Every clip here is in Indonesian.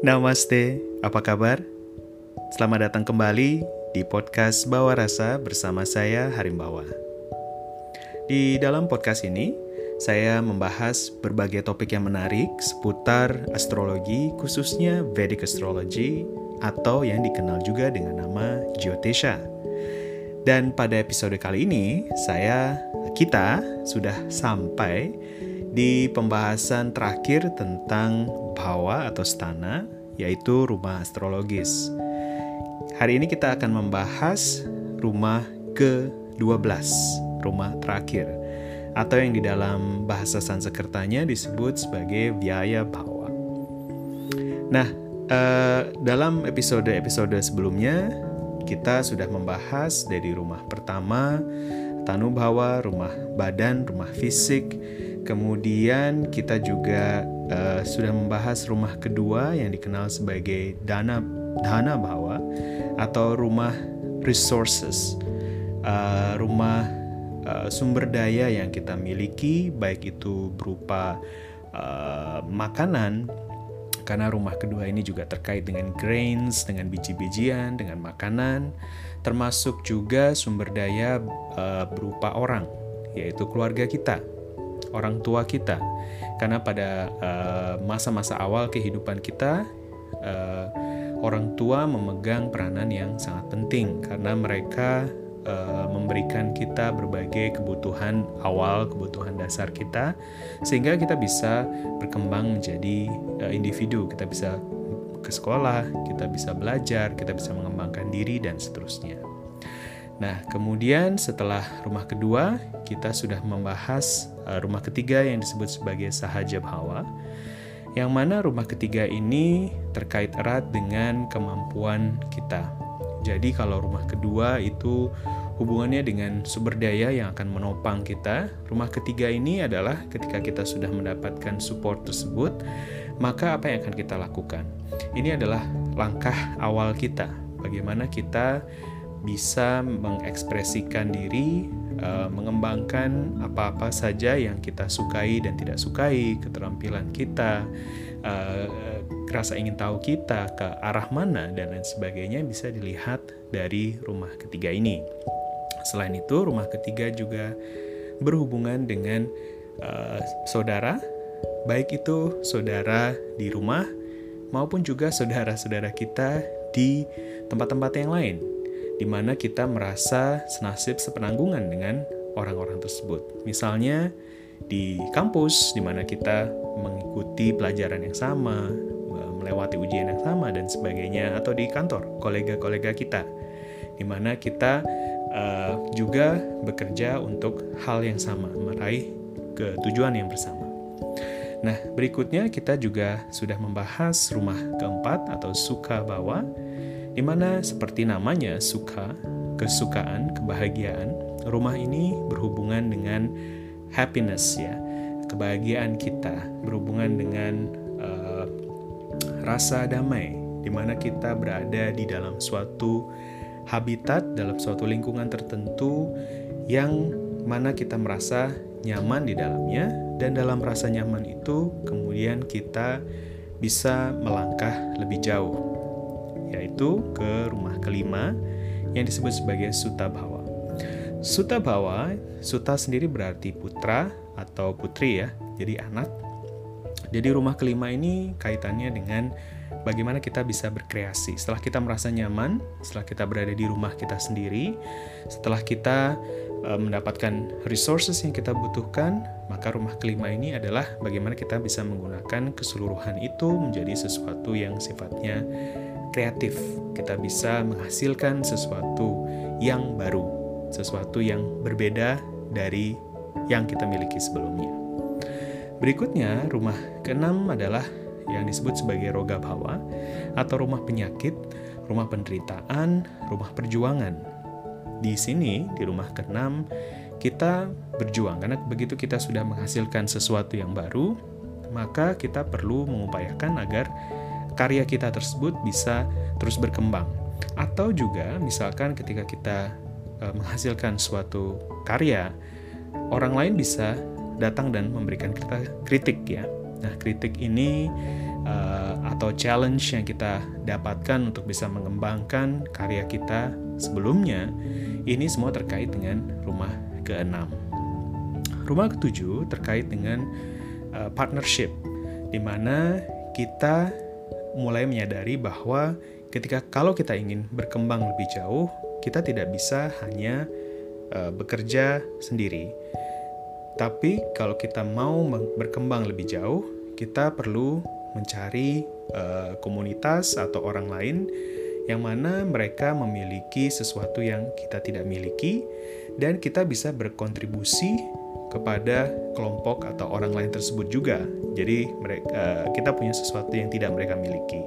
Namaste, apa kabar? Selamat datang kembali di podcast Bawa Rasa bersama saya Harimbawa. Di dalam podcast ini, saya membahas berbagai topik yang menarik seputar astrologi, khususnya Vedic Astrology atau yang dikenal juga dengan nama Jyotisha. Dan pada episode kali ini, saya kita sudah sampai di pembahasan terakhir tentang Bhawa atau Stana, yaitu rumah astrologis. Hari ini kita akan membahas rumah ke-12, rumah terakhir, atau yang di dalam bahasa Sanskertanya disebut sebagai Vyaya Bhawa. Nah, eh, dalam episode-episode sebelumnya, kita sudah membahas dari rumah pertama, Tanu Bhawa, rumah badan, rumah fisik, Kemudian kita juga uh, sudah membahas rumah kedua yang dikenal sebagai dana dana bawa atau rumah resources, uh, rumah uh, sumber daya yang kita miliki baik itu berupa uh, makanan karena rumah kedua ini juga terkait dengan grains, dengan biji-bijian, dengan makanan, termasuk juga sumber daya uh, berupa orang, yaitu keluarga kita orang tua kita. Karena pada eh, masa-masa uh, awal kehidupan kita, uh, orang tua memegang peranan yang sangat penting karena mereka uh, memberikan kita berbagai kebutuhan awal, kebutuhan dasar kita, sehingga kita bisa berkembang menjadi uh, individu. Kita bisa ke sekolah, kita bisa belajar, kita bisa mengembangkan diri, dan seterusnya. Nah, kemudian setelah rumah kedua, kita sudah membahas uh, rumah ketiga yang disebut sebagai Sahaja Bhawa, yang mana rumah ketiga ini terkait erat dengan kemampuan kita. Jadi kalau rumah kedua itu hubungannya dengan sumber daya yang akan menopang kita, rumah ketiga ini adalah ketika kita sudah mendapatkan support tersebut, maka apa yang akan kita lakukan? Ini adalah langkah awal kita, bagaimana kita bisa mengekspresikan diri, uh, mengembangkan apa-apa saja yang kita sukai dan tidak sukai, keterampilan kita, uh, rasa ingin tahu kita ke arah mana dan lain sebagainya bisa dilihat dari rumah ketiga ini. Selain itu, rumah ketiga juga berhubungan dengan uh, saudara, baik itu saudara di rumah maupun juga saudara-saudara kita di tempat-tempat yang lain di mana kita merasa senasib sepenanggungan dengan orang-orang tersebut. Misalnya di kampus, di mana kita mengikuti pelajaran yang sama, melewati ujian yang sama, dan sebagainya, atau di kantor, kolega-kolega kita, di mana kita uh, juga bekerja untuk hal yang sama, meraih ketujuan yang bersama. Nah, berikutnya kita juga sudah membahas rumah keempat atau suka bawa, di mana seperti namanya suka, kesukaan, kebahagiaan, rumah ini berhubungan dengan happiness ya, kebahagiaan kita berhubungan dengan uh, rasa damai, di mana kita berada di dalam suatu habitat, dalam suatu lingkungan tertentu yang mana kita merasa nyaman di dalamnya, dan dalam rasa nyaman itu kemudian kita bisa melangkah lebih jauh yaitu ke rumah kelima yang disebut sebagai Suta Bhawa. Suta Bhawa, Suta sendiri berarti putra atau putri ya, jadi anak. Jadi rumah kelima ini kaitannya dengan bagaimana kita bisa berkreasi. Setelah kita merasa nyaman, setelah kita berada di rumah kita sendiri, setelah kita e, mendapatkan resources yang kita butuhkan, maka rumah kelima ini adalah bagaimana kita bisa menggunakan keseluruhan itu menjadi sesuatu yang sifatnya kreatif, kita bisa menghasilkan sesuatu yang baru, sesuatu yang berbeda dari yang kita miliki sebelumnya. Berikutnya, rumah keenam adalah yang disebut sebagai roga bawa atau rumah penyakit, rumah penderitaan, rumah perjuangan. Di sini, di rumah keenam, kita berjuang karena begitu kita sudah menghasilkan sesuatu yang baru, maka kita perlu mengupayakan agar karya kita tersebut bisa terus berkembang. Atau juga misalkan ketika kita e, menghasilkan suatu karya, orang lain bisa datang dan memberikan kita kritik ya. Nah, kritik ini uh, atau challenge yang kita dapatkan untuk bisa mengembangkan karya kita sebelumnya, ini semua terkait dengan rumah keenam. Rumah ketujuh terkait dengan uh, partnership, di mana kita mulai menyadari bahwa ketika kalau kita ingin berkembang lebih jauh, kita tidak bisa hanya uh, bekerja sendiri. Tapi kalau kita mau berkembang lebih jauh, kita perlu mencari uh, komunitas atau orang lain yang mana mereka memiliki sesuatu yang kita tidak miliki dan kita bisa berkontribusi kepada kelompok atau orang lain tersebut juga. Jadi mereka kita punya sesuatu yang tidak mereka miliki.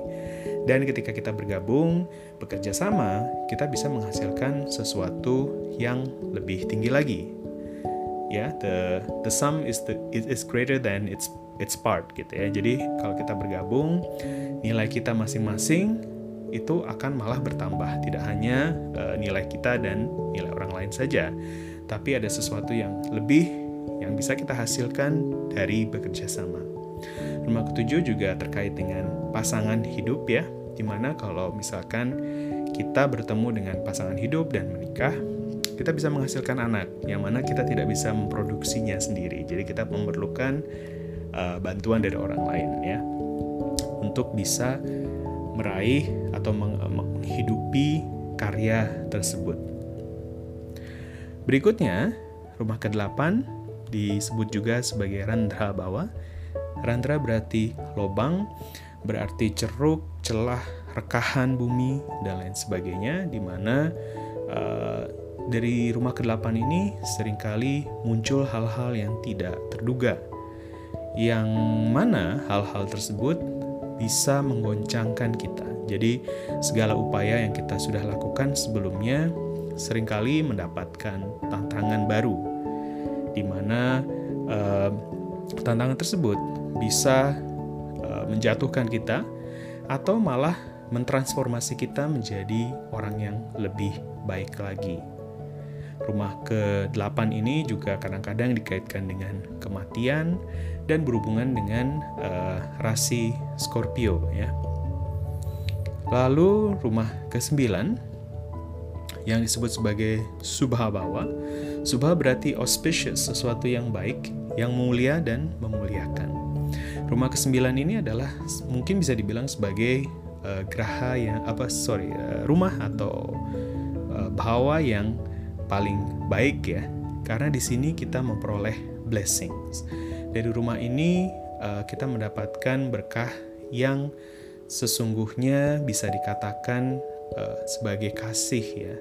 Dan ketika kita bergabung, bekerja sama, kita bisa menghasilkan sesuatu yang lebih tinggi lagi. Ya, the the sum is the it is greater than its its part gitu ya. Jadi kalau kita bergabung, nilai kita masing-masing itu akan malah bertambah. Tidak hanya uh, nilai kita dan nilai orang lain saja, tapi ada sesuatu yang lebih yang bisa kita hasilkan dari bekerja sama. Rumah ketujuh juga terkait dengan pasangan hidup ya, di mana kalau misalkan kita bertemu dengan pasangan hidup dan menikah, kita bisa menghasilkan anak, yang mana kita tidak bisa memproduksinya sendiri. Jadi kita memerlukan uh, bantuan dari orang lain ya, untuk bisa meraih atau menghidupi karya tersebut. Berikutnya, rumah ke-8 disebut juga sebagai randra bawah Randra berarti lobang, berarti ceruk, celah, rekahan bumi, dan lain sebagainya, di mana uh, dari rumah ke-8 ini sering kali muncul hal-hal yang tidak terduga, yang mana hal-hal tersebut bisa menggoncangkan kita. Jadi, segala upaya yang kita sudah lakukan sebelumnya sering kali mendapatkan tantangan baru, di mana uh, tantangan tersebut bisa uh, menjatuhkan kita atau malah mentransformasi kita menjadi orang yang lebih baik lagi. Rumah ke-8 ini juga kadang-kadang dikaitkan dengan kematian dan berhubungan dengan uh, rasi Scorpio ya. Lalu rumah ke-9 yang disebut sebagai Subha Bawa. Subha berarti auspicious, sesuatu yang baik, yang mulia dan memuliakan. Rumah kesembilan ini adalah mungkin bisa dibilang sebagai uh, geraha yang apa sorry uh, rumah atau uh, bahawa yang paling baik ya. Karena di sini kita memperoleh blessings. Dari rumah ini uh, kita mendapatkan berkah yang sesungguhnya bisa dikatakan uh, sebagai kasih ya.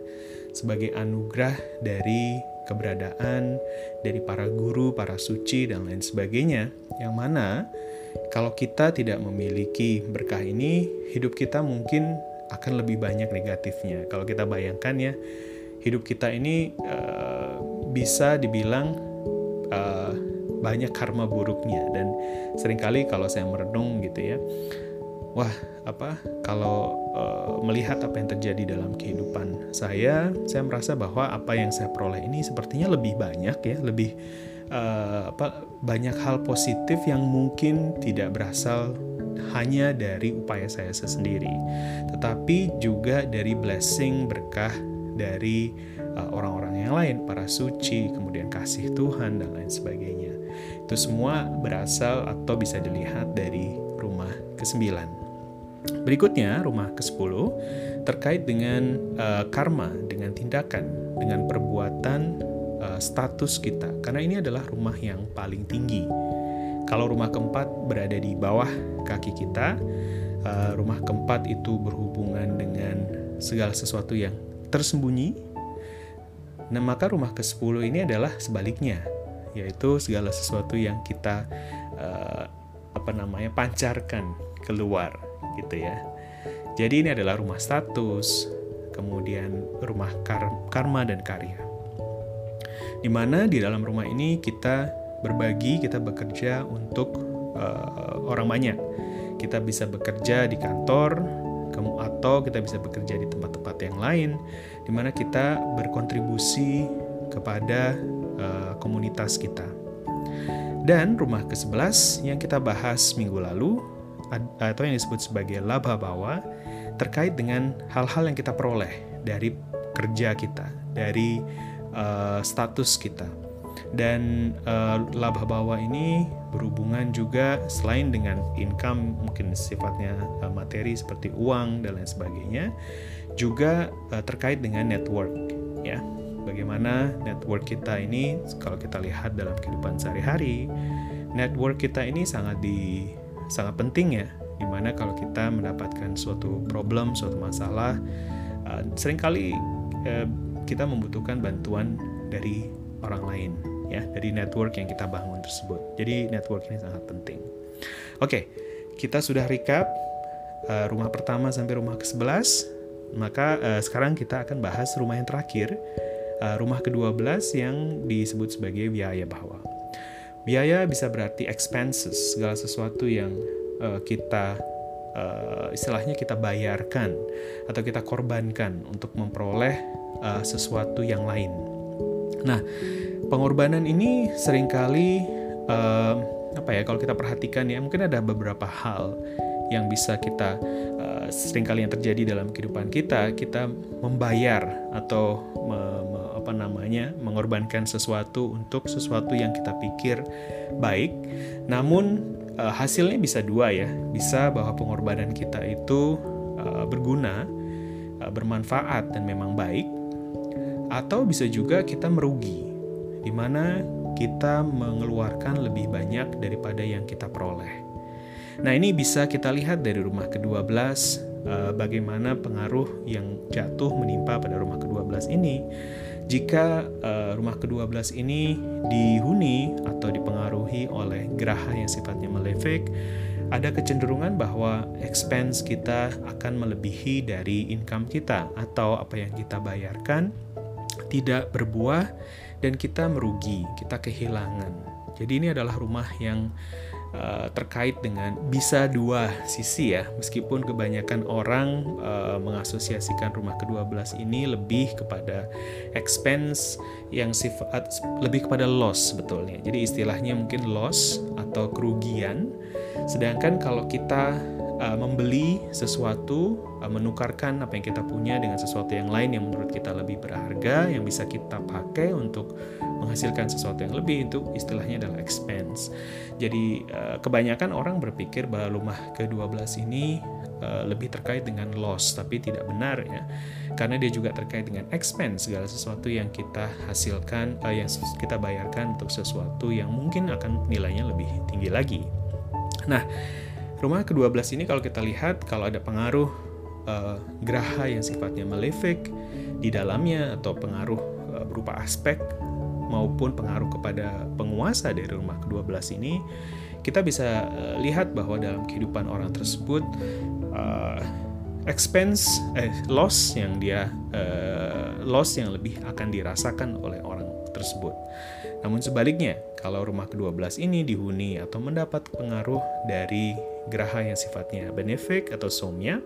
Sebagai anugerah dari keberadaan dari para guru, para suci dan lain sebagainya yang mana kalau kita tidak memiliki berkah ini, hidup kita mungkin akan lebih banyak negatifnya. Kalau kita bayangkan ya, hidup kita ini uh, bisa dibilang uh, banyak karma buruknya dan sering kali kalau saya merenung gitu ya, wah apa kalau uh, melihat apa yang terjadi dalam kehidupan saya, saya merasa bahwa apa yang saya peroleh ini sepertinya lebih banyak ya, lebih uh, apa banyak hal positif yang mungkin tidak berasal hanya dari upaya saya sendiri, tetapi juga dari blessing berkah dari eh, orang-orang uh, yang lain, para suci, kemudian kasih Tuhan dan lain sebagainya. Itu semua berasal atau bisa dilihat dari rumah ke-9. Berikutnya, rumah ke-10 terkait dengan uh, karma, dengan tindakan, dengan perbuatan uh, status kita karena ini adalah rumah yang paling tinggi. Kalau rumah keempat berada di bawah kaki kita, uh, rumah keempat itu berhubungan dengan segala sesuatu yang tersembunyi. Nah, maka rumah ke-10 ini adalah sebaliknya, yaitu segala sesuatu yang kita uh, apa namanya pancarkan keluar gitu ya. Jadi ini adalah rumah status, kemudian rumah kar karma dan karya di mana di dalam rumah ini kita berbagi, kita bekerja untuk uh, orang banyak. Kita bisa bekerja di kantor, atau kita bisa bekerja di tempat-tempat yang lain, di mana kita berkontribusi kepada uh, komunitas kita. Dan rumah ke-11 yang kita bahas minggu lalu atau yang disebut sebagai laba bawa terkait dengan hal-hal yang kita peroleh dari kerja kita, dari uh, status kita. Dan uh, laba bawa ini berhubungan juga selain dengan income mungkin sifatnya uh, materi seperti uang dan lain sebagainya, juga uh, terkait dengan network ya. Bagaimana network kita ini kalau kita lihat dalam kehidupan sehari-hari, network kita ini sangat di sangat penting ya di mana kalau kita mendapatkan suatu problem suatu masalah uh, sering kali uh, kita membutuhkan bantuan dari orang lain ya dari network yang kita bangun tersebut. Jadi network ini sangat penting. Oke kita sudah recap uh, rumah pertama sampai rumah ke-11 maka uh, sekarang kita akan bahas rumah yang terakhir rumah ke-12 yang disebut sebagai biaya bahwa Biaya bisa berarti expenses, segala sesuatu yang uh, kita uh, istilahnya kita bayarkan atau kita korbankan untuk memperoleh uh, sesuatu yang lain. Nah, pengorbanan ini sering kali uh, apa ya kalau kita perhatikan ya mungkin ada beberapa hal yang bisa kita uh, sering kali yang terjadi dalam kehidupan kita kita membayar atau me, me, apa namanya mengorbankan sesuatu untuk sesuatu yang kita pikir baik namun uh, hasilnya bisa dua ya bisa bahwa pengorbanan kita itu uh, berguna uh, bermanfaat dan memang baik atau bisa juga kita merugi di mana kita mengeluarkan lebih banyak daripada yang kita peroleh. Nah, ini bisa kita lihat dari rumah ke-12 bagaimana pengaruh yang jatuh menimpa pada rumah ke-12 ini jika uh, rumah ke-12 ini dihuni atau dipengaruhi oleh geraha yang sifatnya malefik, ada kecenderungan bahwa expense kita akan melebihi dari income kita atau apa yang kita bayarkan tidak berbuah dan kita merugi, kita kehilangan. Jadi ini adalah rumah yang uh, terkait dengan bisa dua sisi ya. Meskipun kebanyakan orang uh, mengasosiasikan rumah ke-12 ini lebih kepada expense yang sifat lebih kepada loss sebetulnya. Jadi istilahnya mungkin loss atau kerugian. Sedangkan kalau kita uh, membeli sesuatu uh, menukarkan apa yang kita punya dengan sesuatu yang lain yang menurut kita lebih berharga yang bisa kita pakai untuk menghasilkan sesuatu yang lebih itu istilahnya adalah expense. Jadi uh, kebanyakan orang berpikir bahwa rumah ke-12 ini uh, lebih terkait dengan loss tapi tidak benar ya. Karena dia juga terkait dengan expense segala sesuatu yang kita hasilkan uh, yang kita bayarkan untuk sesuatu yang mungkin akan nilainya lebih tinggi lagi. Nah, rumah ke-12 ini kalau kita lihat kalau ada pengaruh uh, geraha yang sifatnya malefic di dalamnya atau pengaruh uh, berupa aspek maupun pengaruh kepada penguasa dari rumah ke-12 ini, kita bisa uh, lihat bahwa dalam kehidupan orang tersebut uh, expense eh loss yang dia uh, loss yang lebih akan dirasakan oleh orang tersebut. Namun sebaliknya, kalau rumah ke-12 ini dihuni atau mendapat pengaruh dari geraha yang sifatnya benefik atau somya,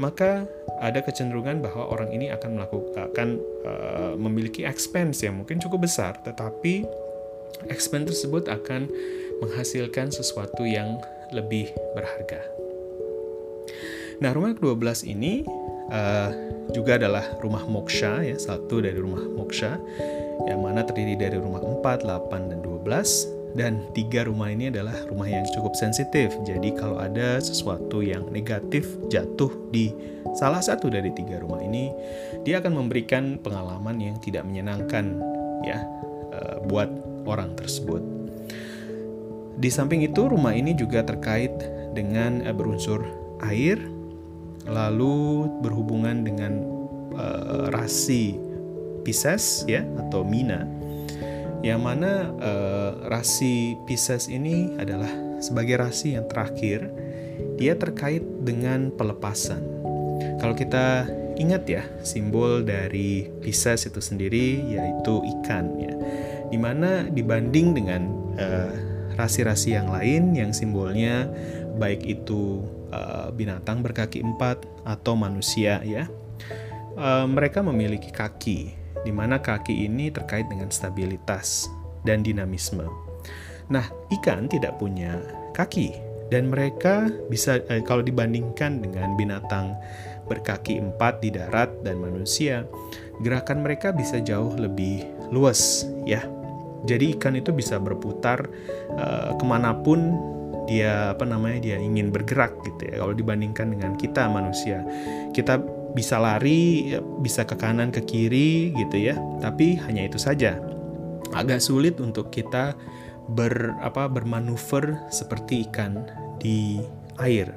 maka ada kecenderungan bahwa orang ini akan melakukan uh, memiliki expense yang mungkin cukup besar, tetapi expense tersebut akan menghasilkan sesuatu yang lebih berharga. Nah, rumah ke-12 ini uh, juga adalah rumah moksha ya, satu dari rumah moksha yang mana terdiri dari rumah 4, 8 dan 12 dan tiga rumah ini adalah rumah yang cukup sensitif. Jadi kalau ada sesuatu yang negatif jatuh di salah satu dari tiga rumah ini, dia akan memberikan pengalaman yang tidak menyenangkan ya uh, buat orang tersebut. Di samping itu rumah ini juga terkait dengan uh, berunsur air, lalu berhubungan dengan uh, rasi Pisces ya atau Mina yang mana uh, rasi Pisces ini adalah sebagai rasi yang terakhir dia terkait dengan pelepasan. Kalau kita ingat ya simbol dari Pisces itu sendiri yaitu ikan ya, di mana dibanding dengan uh, rasi-rasi yang lain yang simbolnya baik itu uh, binatang berkaki empat atau manusia ya, uh, mereka memiliki kaki di mana kaki ini terkait dengan stabilitas dan dinamisme. Nah, ikan tidak punya kaki dan mereka bisa eh, kalau dibandingkan dengan binatang berkaki empat di darat dan manusia, gerakan mereka bisa jauh lebih luas ya. Jadi ikan itu bisa berputar uh, ke mana pun dia apa namanya dia ingin bergerak gitu ya. Kalau dibandingkan dengan kita manusia, kita bisa lari, bisa ke kanan ke kiri gitu ya. Tapi hanya itu saja. Agak sulit untuk kita ber apa bermanuver seperti ikan di air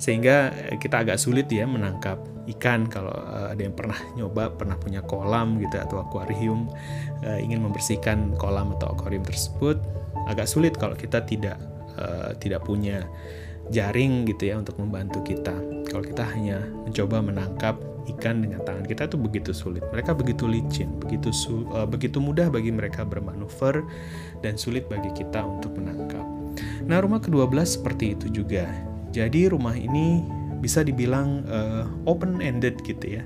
sehingga kita agak sulit ya menangkap ikan kalau uh, ada yang pernah nyoba pernah punya kolam gitu atau akuarium uh, ingin membersihkan kolam atau akuarium tersebut agak sulit kalau kita tidak tidak punya jaring gitu ya untuk membantu kita kalau kita hanya mencoba menangkap ikan dengan tangan kita itu begitu sulit mereka begitu licin begitu su uh, begitu mudah bagi mereka bermanuver dan sulit bagi kita untuk menangkap nah rumah ke-12 seperti itu juga jadi rumah ini bisa dibilang uh, open ended gitu ya.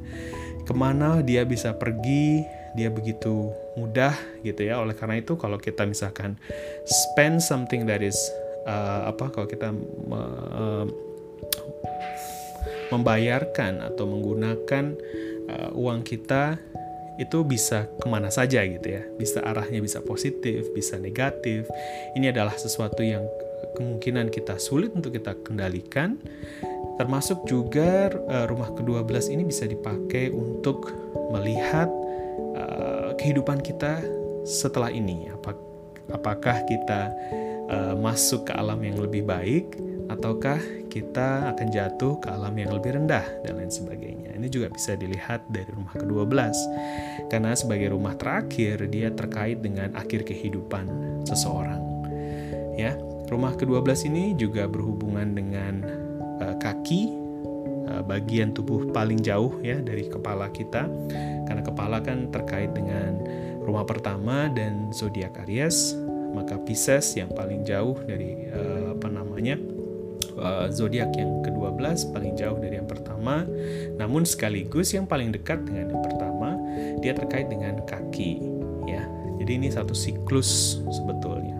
Ke mana dia bisa pergi, dia begitu mudah gitu ya. Oleh karena itu kalau kita misalkan spend something that is uh, apa kalau kita uh, membayarkan atau menggunakan uh, uang kita itu bisa ke mana saja gitu ya. Bisa arahnya bisa positif bisa negatif. Ini adalah sesuatu yang kemungkinan kita sulit untuk kita kendalikan. Termasuk juga uh, rumah ke-12 ini bisa dipakai untuk melihat uh, kehidupan kita setelah ini. Apa, apakah kita uh, masuk ke alam yang lebih baik ataukah kita akan jatuh ke alam yang lebih rendah dan lain sebagainya. Ini juga bisa dilihat dari rumah ke-12. Karena sebagai rumah terakhir dia terkait dengan akhir kehidupan seseorang. Ya, Rumah ke-12 ini juga berhubungan dengan uh, kaki, uh, bagian tubuh paling jauh ya dari kepala kita. Karena kepala kan terkait dengan rumah pertama dan zodiak Aries, maka Pisces yang paling jauh dari uh, apa namanya? Uh, zodiak yang ke-12 paling jauh dari yang pertama, namun sekaligus yang paling dekat dengan yang pertama, dia terkait dengan kaki ya. Jadi ini satu siklus sebetulnya.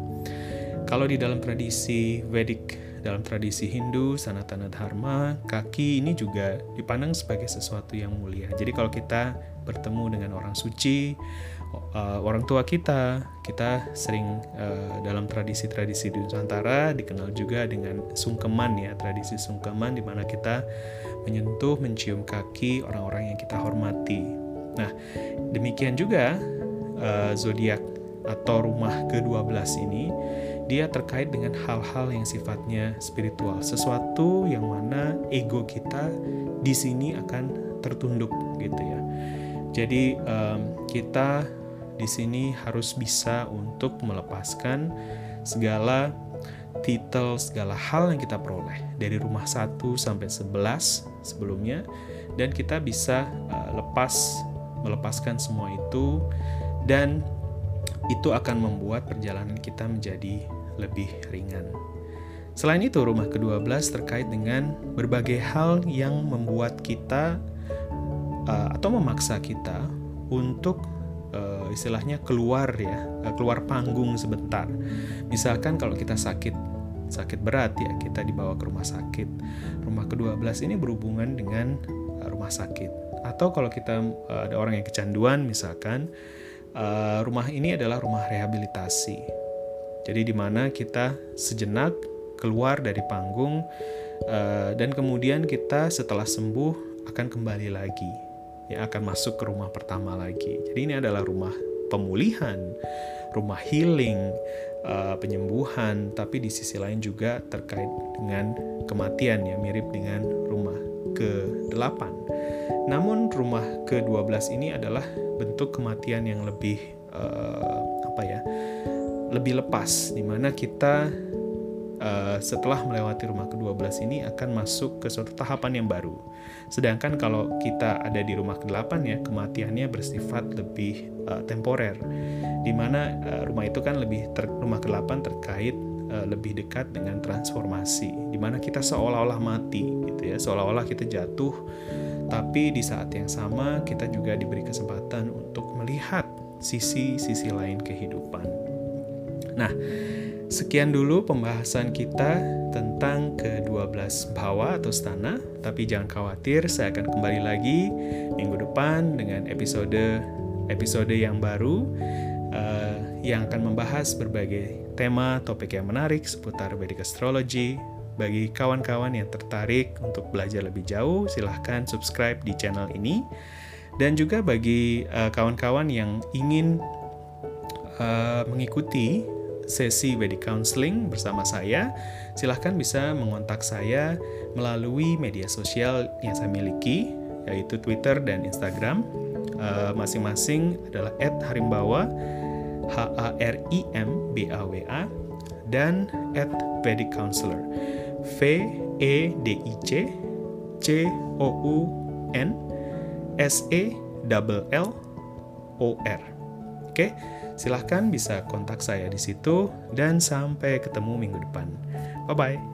Kalau di dalam tradisi Vedic, dalam tradisi Hindu, Sanatana Dharma, kaki ini juga dipandang sebagai sesuatu yang mulia. Jadi kalau kita bertemu dengan orang suci, uh, orang tua kita, kita sering uh, dalam tradisi-tradisi di Nusantara dikenal juga dengan sungkeman ya, tradisi sungkeman di mana kita menyentuh, mencium kaki orang-orang yang kita hormati. Nah, demikian juga uh, zodiak atau rumah ke-12 ini dia terkait dengan hal-hal yang sifatnya spiritual, sesuatu yang mana ego kita di sini akan tertunduk gitu ya. Jadi um, kita di sini harus bisa untuk melepaskan segala titel, segala hal yang kita peroleh. Dari rumah 1 sampai 11 sebelumnya. Dan kita bisa uh, lepas melepaskan semua itu. Dan itu akan membuat perjalanan kita menjadi lebih ringan. Selain itu, rumah ke-12 terkait dengan berbagai hal yang membuat kita uh, atau memaksa kita untuk uh, istilahnya keluar ya, uh, keluar panggung sebentar. Misalkan kalau kita sakit sakit berat ya, kita dibawa ke rumah sakit. Rumah ke-12 ini berhubungan dengan uh, rumah sakit. Atau kalau kita uh, ada orang yang kecanduan misalkan, uh, rumah ini adalah rumah rehabilitasi jadi di mana kita sejenak keluar dari panggung uh, dan kemudian kita setelah sembuh akan kembali lagi, ya akan masuk ke rumah pertama lagi. Jadi ini adalah rumah pemulihan, rumah healing, uh, penyembuhan, tapi di sisi lain juga terkait dengan kematian ya mirip dengan rumah ke-8. Namun rumah ke-12 ini adalah bentuk kematian yang lebih uh, apa ya? lebih lepas, di mana kita uh, setelah melewati rumah ke-12 ini akan masuk ke suatu tahapan yang baru. Sedangkan kalau kita ada di rumah ke-8 ya, kematiannya bersifat lebih uh, temporer, di mana uh, rumah itu kan lebih ter rumah ke-8 terkait uh, lebih dekat dengan transformasi, di mana kita seolah-olah mati gitu ya, seolah-olah kita jatuh, tapi di saat yang sama kita juga diberi kesempatan untuk melihat sisi-sisi lain kehidupan. Nah, sekian dulu pembahasan kita tentang tentang ke-12 bawa atau stana, tapi jangan khawatir, saya akan kembali lagi minggu depan dengan episode episode yang baru uh, yang akan membahas berbagai tema topik yang menarik seputar Vedic Astrology. Bagi kawan-kawan yang tertarik untuk belajar lebih jauh, silahkan subscribe di channel ini. Dan juga bagi uh, kawan-kawan yang ingin uh, mengikuti sesi Vedic Counseling bersama saya, silahkan bisa mengontak saya melalui media sosial yang saya miliki, yaitu Twitter dan Instagram. Uh, masing-masing adalah @harimbawa H A R I M B A W A dan at Vedic Counselor. V E D I C Silahkan bisa kontak saya di situ dan sampai ketemu minggu depan. Bye bye.